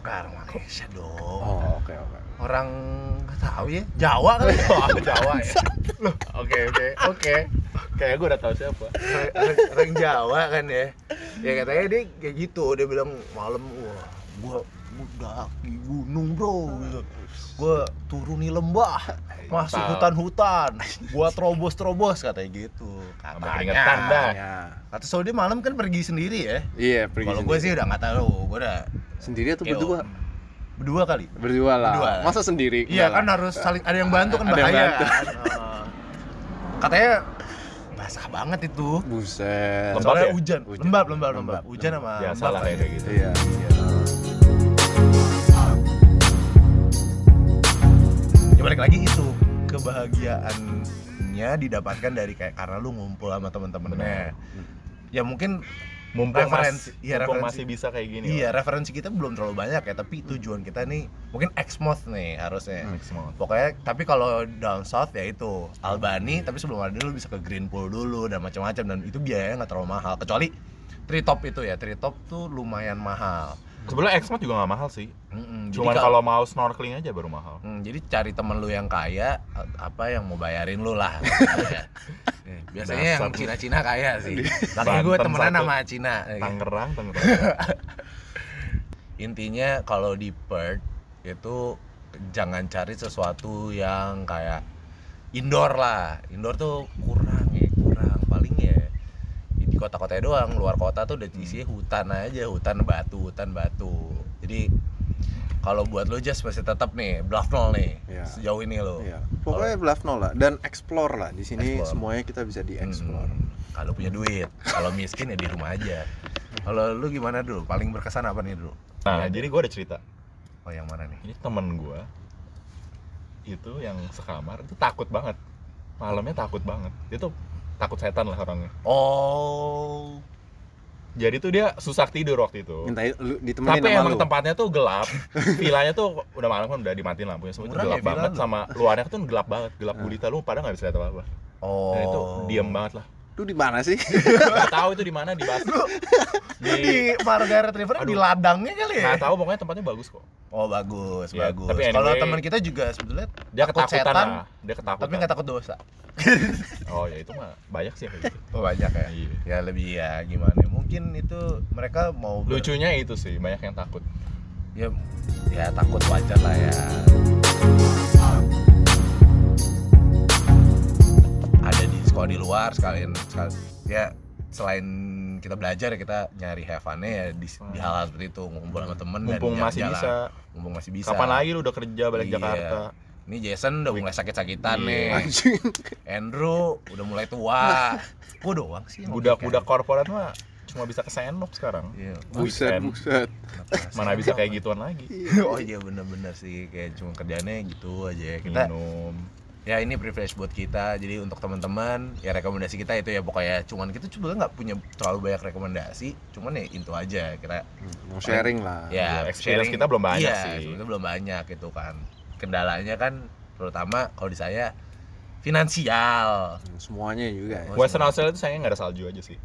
[SPEAKER 1] orang Malaysia dong
[SPEAKER 3] Oh, oke oke.
[SPEAKER 1] orang nggak tahu ya Jawa kali ya
[SPEAKER 2] Oh, Jawa ya. Oke, oke, oke. Kayak gue udah tahu siapa.
[SPEAKER 1] orang, orang- orang Jawa kan ya ya katanya dia kayak gitu dia bilang malam wah gua gua daki gunung bro gitu gua turuni lembah masuk hutan-hutan gua terobos-terobos katanya gitu katanya
[SPEAKER 2] dah.
[SPEAKER 3] Ya.
[SPEAKER 1] kata so dia malam kan pergi sendiri ya
[SPEAKER 3] Iya, pergi
[SPEAKER 1] kalau gue sih udah nggak tahu gue udah
[SPEAKER 3] sendiri atau berdua?
[SPEAKER 1] berdua kali
[SPEAKER 3] Berdua lah.
[SPEAKER 1] Berdua.
[SPEAKER 3] Masa sendiri?
[SPEAKER 1] Iya kan harus saling ada yang bantu kan
[SPEAKER 3] Ada
[SPEAKER 1] bahaya
[SPEAKER 3] bantu.
[SPEAKER 1] Katanya basah banget itu.
[SPEAKER 3] Buset.
[SPEAKER 2] Lembab
[SPEAKER 1] Soalnya
[SPEAKER 2] ya?
[SPEAKER 1] hujan.
[SPEAKER 3] Hujan.
[SPEAKER 1] lembab, lembab, lembab. Hujan sama
[SPEAKER 2] Biasa
[SPEAKER 1] lembab
[SPEAKER 2] lah kayak
[SPEAKER 1] kayaknya.
[SPEAKER 2] gitu.
[SPEAKER 3] Iya.
[SPEAKER 1] Ya balik lagi itu kebahagiaannya didapatkan dari kayak karena lu ngumpul sama temen-temennya. Ya mungkin
[SPEAKER 2] Mumpung,
[SPEAKER 1] Referensi.
[SPEAKER 2] mas,
[SPEAKER 1] Iya,
[SPEAKER 2] mumpung
[SPEAKER 1] referensi.
[SPEAKER 2] masih bisa kayak gini.
[SPEAKER 1] iya referensi kita belum terlalu banyak ya, tapi tujuan kita nih mungkin Exmouth nih harusnya.
[SPEAKER 3] Hmm.
[SPEAKER 2] Maximum.
[SPEAKER 1] Pokoknya tapi kalau down south ya itu Albany tapi sebelum ada lu bisa ke Green Pool dulu dan macam-macam dan itu biayanya nggak terlalu mahal kecuali Treetop itu ya Treetop tuh lumayan mahal.
[SPEAKER 2] Sebenarnya Exmouth juga nggak mahal sih.
[SPEAKER 1] Jadi
[SPEAKER 2] Cuman
[SPEAKER 1] kalau-
[SPEAKER 2] mau snorkeling aja baru mahal.
[SPEAKER 1] Hmm, jadi cari temen lu yang kaya apa yang mau bayarin lu lah. Ya. Eh, Biasanya yang
[SPEAKER 2] Dasar.
[SPEAKER 1] Cina-Cina kaya sih. Makanya gue temenan sama Cina. Ya.
[SPEAKER 2] Tangerang, Tangerang.
[SPEAKER 1] Intinya kalau di Perth itu jangan cari sesuatu yang kayak indoor lah. Indoor tuh kurang. Ya kota-kotanya doang, luar kota tuh udah isinya hutan aja, hutan batu, hutan batu. Jadi kalau buat lo just masih tetap nih bluff nol nih
[SPEAKER 3] Iya.
[SPEAKER 1] sejauh ini lo.
[SPEAKER 3] Iya. Pokoknya bluff nol lah dan explore lah. Di sini
[SPEAKER 1] Explore.
[SPEAKER 3] semuanya kita bisa di explore.
[SPEAKER 1] Hmm, kalau punya duit, kalau miskin ya di rumah aja. Kalau lu gimana dulu? Paling berkesan apa nih dulu?
[SPEAKER 2] Nah,
[SPEAKER 1] Iya,
[SPEAKER 2] jadi gue ada cerita.
[SPEAKER 1] Oh yang mana nih?
[SPEAKER 2] Ini temen gue itu yang sekamar itu takut banget. Malamnya takut banget. Dia tuh takut setan lah orangnya.
[SPEAKER 1] Oh,
[SPEAKER 2] Jadi tuh dia susah tidur waktu itu.
[SPEAKER 3] Minta lu ditemenin
[SPEAKER 2] Tapi
[SPEAKER 3] sama
[SPEAKER 2] emang
[SPEAKER 3] lu.
[SPEAKER 2] tempatnya tuh gelap. Villanya tuh udah malam kan udah dimatiin lampunya semua itu
[SPEAKER 1] Murah
[SPEAKER 2] gelap
[SPEAKER 1] ya
[SPEAKER 2] banget
[SPEAKER 1] lu?
[SPEAKER 2] sama luarnya tuh gelap banget, gelap
[SPEAKER 3] Ah.
[SPEAKER 2] gulita lu pada nggak bisa lihat apa-apa.
[SPEAKER 1] oh.
[SPEAKER 2] Dan itu diem banget lah.
[SPEAKER 3] Lu di mana sih?
[SPEAKER 2] Gak tahu itu di mana di Bas.
[SPEAKER 1] Di Margaret River di ladangnya kali ya?
[SPEAKER 2] Nggak tahu pokoknya tempatnya bagus kok.
[SPEAKER 1] Oh bagus,
[SPEAKER 2] Iya,
[SPEAKER 1] bagus.
[SPEAKER 2] tapi
[SPEAKER 1] Kalau
[SPEAKER 2] anyway-
[SPEAKER 1] teman kita juga sebetulnya
[SPEAKER 2] Dia
[SPEAKER 1] Takut
[SPEAKER 2] ketakutan
[SPEAKER 1] setan,
[SPEAKER 2] lah. Dia ketakutan.
[SPEAKER 1] tapi nggak takut dosa.
[SPEAKER 2] Oh ya itu mah banyak sih kayak gitu.
[SPEAKER 1] Oh banyak ya.
[SPEAKER 2] Iya.
[SPEAKER 1] Ya lebih ya gimana? Mungkin itu mereka mau ber-
[SPEAKER 2] Lucunya itu sih banyak yang takut.
[SPEAKER 1] ya ya takut wajar lah ya. Ada di luar sekalian sekal- ya selain kita belajar ya kita nyari have fun-nya ya di, di hal-hal seperti itu ngumpul sama temen dan
[SPEAKER 2] Mumpung masih
[SPEAKER 1] jalan-jalan.
[SPEAKER 2] bisa.
[SPEAKER 1] mumpung masih bisa
[SPEAKER 2] Kapan lagi lu udah kerja balik
[SPEAKER 1] Iya.
[SPEAKER 2] Jakarta?
[SPEAKER 1] ini Jason udah mulai sakit-sakitan
[SPEAKER 2] Iya.
[SPEAKER 1] nih
[SPEAKER 3] Anjing.
[SPEAKER 1] Andrew udah mulai tua gua doang sih
[SPEAKER 2] Budak-budak
[SPEAKER 1] logika.
[SPEAKER 2] korporat mah cuma bisa ke senop sekarang.
[SPEAKER 1] Iya.
[SPEAKER 3] Buset,
[SPEAKER 2] Weekend.
[SPEAKER 3] buset.
[SPEAKER 2] Mana bisa kayak gituan lagi.
[SPEAKER 1] oh iya bener-bener sih kayak cuma kerjanya gitu aja ya. kita
[SPEAKER 2] Minum.
[SPEAKER 1] Ya ini privilege buat kita jadi untuk teman-teman ya rekomendasi kita itu ya pokoknya cuman kita sebenarnya nggak punya terlalu banyak rekomendasi cuman ya itu aja kita
[SPEAKER 3] Mau sharing lah.
[SPEAKER 1] ya
[SPEAKER 2] Iya, experience kita belum banyak
[SPEAKER 1] iya,
[SPEAKER 2] sih.
[SPEAKER 1] sebenarnya belum banyak gitu kan kendalanya kan terutama kalau di saya finansial
[SPEAKER 3] Semuanya juga ya.
[SPEAKER 2] Western Australia itu sayangnya nggak ada salju aja sih.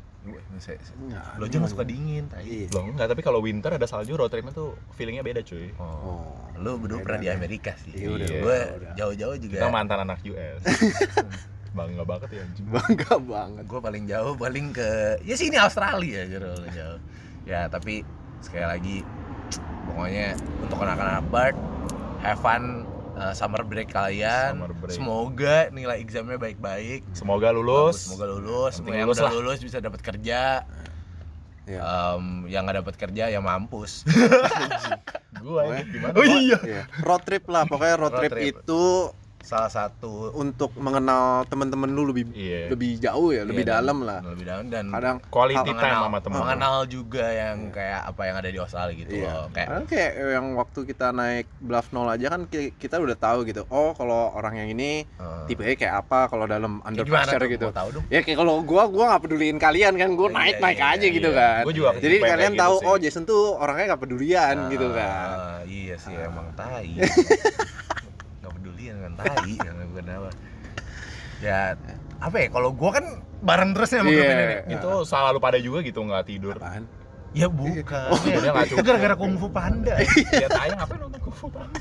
[SPEAKER 3] Enggak,
[SPEAKER 1] lo nggak suka dingin tai.
[SPEAKER 3] Iya.
[SPEAKER 2] Loh enggak, tapi kalau winter ada salju road tripnya tuh feelingnya beda cuy.
[SPEAKER 1] oh.
[SPEAKER 3] Oh.
[SPEAKER 1] lu berdua pernah di. Amerika sih
[SPEAKER 3] Iya,
[SPEAKER 2] udah,
[SPEAKER 1] gue jauh-jauh juga
[SPEAKER 2] Kita mantan anak US. bangga banget ya anjing
[SPEAKER 3] bangga banget
[SPEAKER 1] gue paling jauh paling ke ya sini Australia aja paling jauh ya tapi sekali lagi pokoknya untuk anak-anak Bart have fun uh, summer break kalian
[SPEAKER 2] Summer break.
[SPEAKER 1] semoga nilai examnya baik-baik
[SPEAKER 2] semoga
[SPEAKER 1] Bagus,
[SPEAKER 2] lulus
[SPEAKER 1] semoga lulus
[SPEAKER 2] Penting
[SPEAKER 1] yang
[SPEAKER 2] lulus
[SPEAKER 1] udah
[SPEAKER 2] lah.
[SPEAKER 1] lulus bisa dapat kerja
[SPEAKER 3] ya
[SPEAKER 1] Em, yang nggak dapat kerja ya mampus
[SPEAKER 2] gua ini gimana
[SPEAKER 1] Oh iya.
[SPEAKER 3] Iya. road trip lah pokoknya road,
[SPEAKER 1] Road
[SPEAKER 3] trip,
[SPEAKER 1] trip.
[SPEAKER 3] itu
[SPEAKER 1] salah satu
[SPEAKER 3] untuk mengenal teman-teman lu lebih
[SPEAKER 2] iya
[SPEAKER 3] lebih jauh ya lebih
[SPEAKER 1] Iya, dan-
[SPEAKER 3] dalam lah
[SPEAKER 1] lebih dalam dan
[SPEAKER 3] kadang
[SPEAKER 2] quality
[SPEAKER 3] Mengenal-
[SPEAKER 2] time sama teman
[SPEAKER 1] mengenal juga yang
[SPEAKER 3] Iya.
[SPEAKER 1] kayak apa yang ada di Australia gitu
[SPEAKER 3] Iya.
[SPEAKER 1] loh kayak
[SPEAKER 3] kayak yang waktu kita naik bluff nol aja kan ki- kita udah tahu gitu. Oh, kalau orang yang ini
[SPEAKER 1] eh,
[SPEAKER 3] tipenya kayak apa kalau dalam under
[SPEAKER 1] gimana
[SPEAKER 3] pressure
[SPEAKER 1] tuh?
[SPEAKER 3] gitu.
[SPEAKER 1] Tahu dong
[SPEAKER 3] Ya kayak kalau gua gua nggak peduliin kalian kan, gua
[SPEAKER 1] Iya,
[SPEAKER 3] naik naik
[SPEAKER 1] iya,
[SPEAKER 3] aja
[SPEAKER 1] iya,
[SPEAKER 3] gitu
[SPEAKER 2] iya.
[SPEAKER 3] kan.
[SPEAKER 2] Gua juga
[SPEAKER 3] Jadi
[SPEAKER 2] tipe
[SPEAKER 3] kalian tahu
[SPEAKER 2] gitu
[SPEAKER 3] oh Jason tuh orangnya nggak pedulian gitu
[SPEAKER 1] Ah,
[SPEAKER 3] kan.
[SPEAKER 1] iya sih emang tai dengan tai yang bukan apa ya apa ya kalau gua kan bareng terus ya sama
[SPEAKER 3] Iya.
[SPEAKER 1] grup ini nih
[SPEAKER 2] itu selalu pada juga gitu nggak tidur
[SPEAKER 3] Apaan?
[SPEAKER 1] ya bukan
[SPEAKER 2] Oh, dia nggak
[SPEAKER 1] itu
[SPEAKER 2] cukup.
[SPEAKER 1] gara-gara kungfu panda
[SPEAKER 2] dia tayang ngapain nonton Kung Fu Panda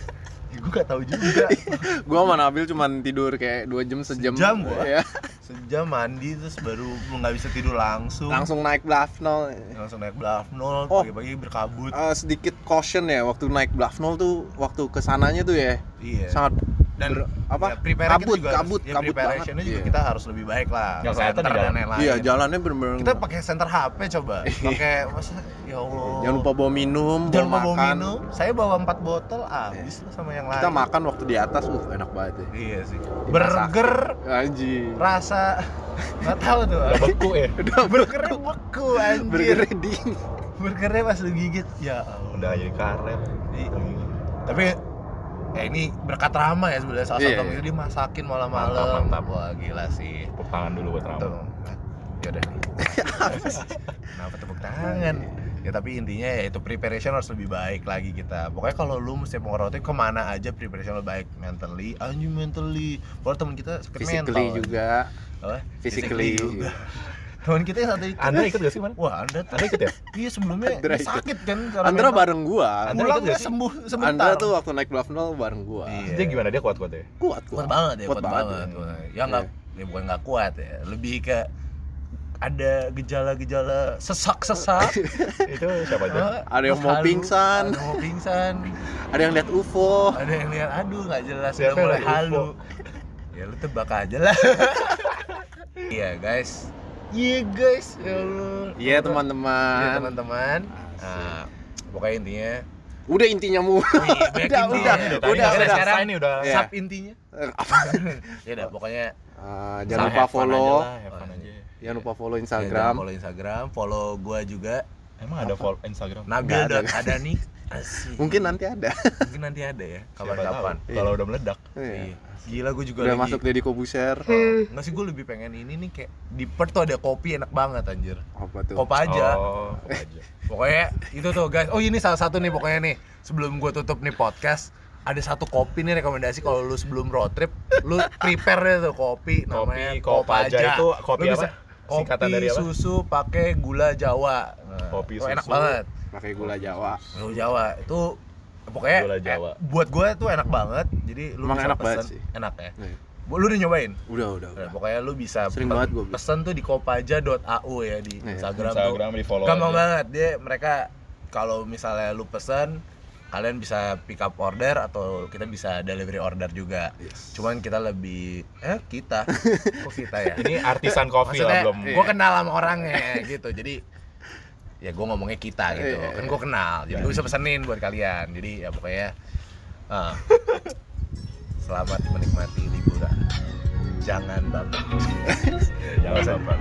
[SPEAKER 1] ya, gua gak tahu juga
[SPEAKER 3] Gua sama Nabil cuman tidur kayak dua jam sejam.
[SPEAKER 1] Sejam gua.
[SPEAKER 3] Ya.
[SPEAKER 1] sejam mandi terus baru nggak bisa tidur langsung
[SPEAKER 3] Langsung naik bluff nol.
[SPEAKER 1] langsung naik bluff nol
[SPEAKER 3] Oh.
[SPEAKER 1] pagi-pagi berkabut
[SPEAKER 3] Eh, sedikit caution ya waktu naik bluff nol tuh waktu ke sananya tuh ya
[SPEAKER 1] iya
[SPEAKER 3] sangat
[SPEAKER 1] dan
[SPEAKER 3] ber- apa?
[SPEAKER 1] ya, prepare
[SPEAKER 3] kabut
[SPEAKER 1] juga
[SPEAKER 3] kabut
[SPEAKER 1] harus, ya,
[SPEAKER 3] kabut banget
[SPEAKER 1] preparationnya juga
[SPEAKER 3] Iya.
[SPEAKER 1] kita harus lebih baik lah
[SPEAKER 2] Nggak
[SPEAKER 1] Center dan lain-lain.
[SPEAKER 3] Iya jalannya bener-bener
[SPEAKER 1] kita pakai center HP coba. Pakai masa ya Allah.
[SPEAKER 3] Jangan lupa bawa minum
[SPEAKER 1] jangan lupa
[SPEAKER 3] bawa makan.
[SPEAKER 1] minum. Saya bawa empat botol habis lah sama yang lain.
[SPEAKER 3] kita makan waktu di atas uh enak banget ya.
[SPEAKER 1] Iya sih. Burger.
[SPEAKER 3] Anjing.
[SPEAKER 1] Rasa. Nggak tahu tuh.
[SPEAKER 2] Udah beku ya?
[SPEAKER 3] Udah
[SPEAKER 1] burgernya beku anjir
[SPEAKER 3] burger ready.
[SPEAKER 1] Burgernya pas lu gigit ya Allah.
[SPEAKER 2] Udah jadi karet.
[SPEAKER 1] Iya. tapi ya ini berkat Rama ya sebenarnya. Salah
[SPEAKER 3] Iya,
[SPEAKER 1] satu itu dia masakin malam-malam.
[SPEAKER 2] Mantap.
[SPEAKER 1] wah gila sih.
[SPEAKER 2] Tepuk tangan dulu buat
[SPEAKER 1] Tuh.
[SPEAKER 2] Rama
[SPEAKER 1] ya udah kenapa tepuk tangan? Ya tapi intinya ya itu preparation harus lebih baik lagi kita. Pokoknya kalau lu mesti trip ke mana aja preparation lu baik. Mentally anjing mentally. Kalau temen kita sakit
[SPEAKER 3] physically
[SPEAKER 1] mental.
[SPEAKER 3] juga. Physically
[SPEAKER 1] juga temen kita yang satu itu
[SPEAKER 2] Anda ikut gak sih man?
[SPEAKER 1] wah anda tuh
[SPEAKER 2] Anda ikut ya?
[SPEAKER 1] iya sebelumnya
[SPEAKER 3] Andra ikut.
[SPEAKER 1] sakit kan
[SPEAKER 3] Andra bareng gua
[SPEAKER 2] Andra ikut gak sih?
[SPEAKER 1] sembuh sebentar
[SPEAKER 3] Andra tuh waktu naik bluff nol bareng gua
[SPEAKER 1] Iya.
[SPEAKER 2] Dia gimana? Dia kuat-kuat ya?
[SPEAKER 3] kuat
[SPEAKER 1] kuat banget ya
[SPEAKER 3] Kuat
[SPEAKER 1] kuat,
[SPEAKER 3] banget
[SPEAKER 1] banget,
[SPEAKER 3] ya.
[SPEAKER 1] Kuat. ya nggak ya bukan nggak kuat ya lebih ke ada gejala-gejala sesak-sesak
[SPEAKER 2] Itu siapa aja?
[SPEAKER 3] Ada yang mau
[SPEAKER 1] halu,
[SPEAKER 3] pingsan.
[SPEAKER 1] ada yang mau pingsan
[SPEAKER 3] ada yang lihat UFO
[SPEAKER 1] ada yang lihat aduh nggak jelas
[SPEAKER 2] Siapa
[SPEAKER 1] udah mulai halu ya lu tebak aja lah iya guys iya guys. Ya Allah.
[SPEAKER 3] iya
[SPEAKER 1] Iya,
[SPEAKER 3] teman-teman.
[SPEAKER 1] Teman-teman. Nah, pokoknya intinya.
[SPEAKER 3] Udah intinya mu.
[SPEAKER 1] Iya,
[SPEAKER 3] udah
[SPEAKER 1] intinya.
[SPEAKER 3] udah udah
[SPEAKER 1] udah
[SPEAKER 3] udah.
[SPEAKER 1] sekarang
[SPEAKER 2] ini udah
[SPEAKER 3] Iya.
[SPEAKER 1] sub intinya. Ya udah pokoknya
[SPEAKER 3] Ah, jangan lupa follow
[SPEAKER 2] aja lah, aja.
[SPEAKER 3] jangan lupa follow
[SPEAKER 1] ya,
[SPEAKER 3] Instagram.
[SPEAKER 1] follow Instagram follow gua juga.
[SPEAKER 2] Emang ada follow Instagram?
[SPEAKER 1] Nabil
[SPEAKER 3] ada.
[SPEAKER 1] dot ada nih Asik.
[SPEAKER 3] mungkin nanti ada.
[SPEAKER 1] Mungkin nanti ada ya kapan-kapan.
[SPEAKER 2] Kalau udah meledak.
[SPEAKER 1] Iya. Gila gue juga
[SPEAKER 3] udah
[SPEAKER 1] lagi
[SPEAKER 3] masuk Deddy Kobuser.
[SPEAKER 1] Nggak sih gue lebih pengen ini nih kayak Di Perth tuh ada kopi enak banget anjir.
[SPEAKER 3] Apa tuh?
[SPEAKER 1] Kopi aja.
[SPEAKER 2] Oh, kopi aja.
[SPEAKER 1] Pokoknya itu tuh guys. Oh ini salah satu nih pokoknya nih. Sebelum gue tutup nih podcast ada satu kopi nih rekomendasi. Kalau lu sebelum road trip lu prepare deh tuh kopi. Namanya
[SPEAKER 2] Kopi Kopaja itu kopi
[SPEAKER 1] Lu
[SPEAKER 2] apa?
[SPEAKER 1] bisa
[SPEAKER 2] Singkatan
[SPEAKER 1] kopi
[SPEAKER 2] dari apa?
[SPEAKER 1] susu pakai gula Jawa. Nah,
[SPEAKER 2] Kopi
[SPEAKER 1] itu enak
[SPEAKER 2] susu.
[SPEAKER 1] banget
[SPEAKER 3] pakai gula Jawa
[SPEAKER 1] gula Jawa itu pokoknya
[SPEAKER 2] Gula Jawa.
[SPEAKER 1] eh, buat gue tuh enak banget jadi lu
[SPEAKER 3] Emang
[SPEAKER 1] bisa
[SPEAKER 3] enak banget
[SPEAKER 1] pesen.
[SPEAKER 3] sih.
[SPEAKER 1] enak ya Bu- lu udah nyobain
[SPEAKER 3] udah udah
[SPEAKER 1] Nah,
[SPEAKER 3] udah
[SPEAKER 1] pokoknya lu bisa
[SPEAKER 3] Sering
[SPEAKER 1] pe-
[SPEAKER 3] banget gua
[SPEAKER 1] pesen tuh di kopaja.au ya di
[SPEAKER 3] Iya.
[SPEAKER 1] Instagram,
[SPEAKER 2] Instagram
[SPEAKER 1] tuh
[SPEAKER 2] di follow
[SPEAKER 1] gampang
[SPEAKER 2] aja.
[SPEAKER 1] banget dia mereka kalau misalnya lu pesen kalian bisa pick up order atau kita bisa delivery order juga
[SPEAKER 3] Yes.
[SPEAKER 1] cuman kita lebih eh kita kok kita ya
[SPEAKER 2] Ini artisan kopi
[SPEAKER 1] maksudnya
[SPEAKER 2] lah belum
[SPEAKER 1] gue kenal sama orangnya gitu jadi ya gue ngomongnya kita gitu.
[SPEAKER 3] Iya.
[SPEAKER 1] kan gue kenal. Jadi gue bisa pesenin buat kalian. Jadi ya pokoknya ah, selamat menikmati liburan. Jangan baper.
[SPEAKER 2] Jangan baper.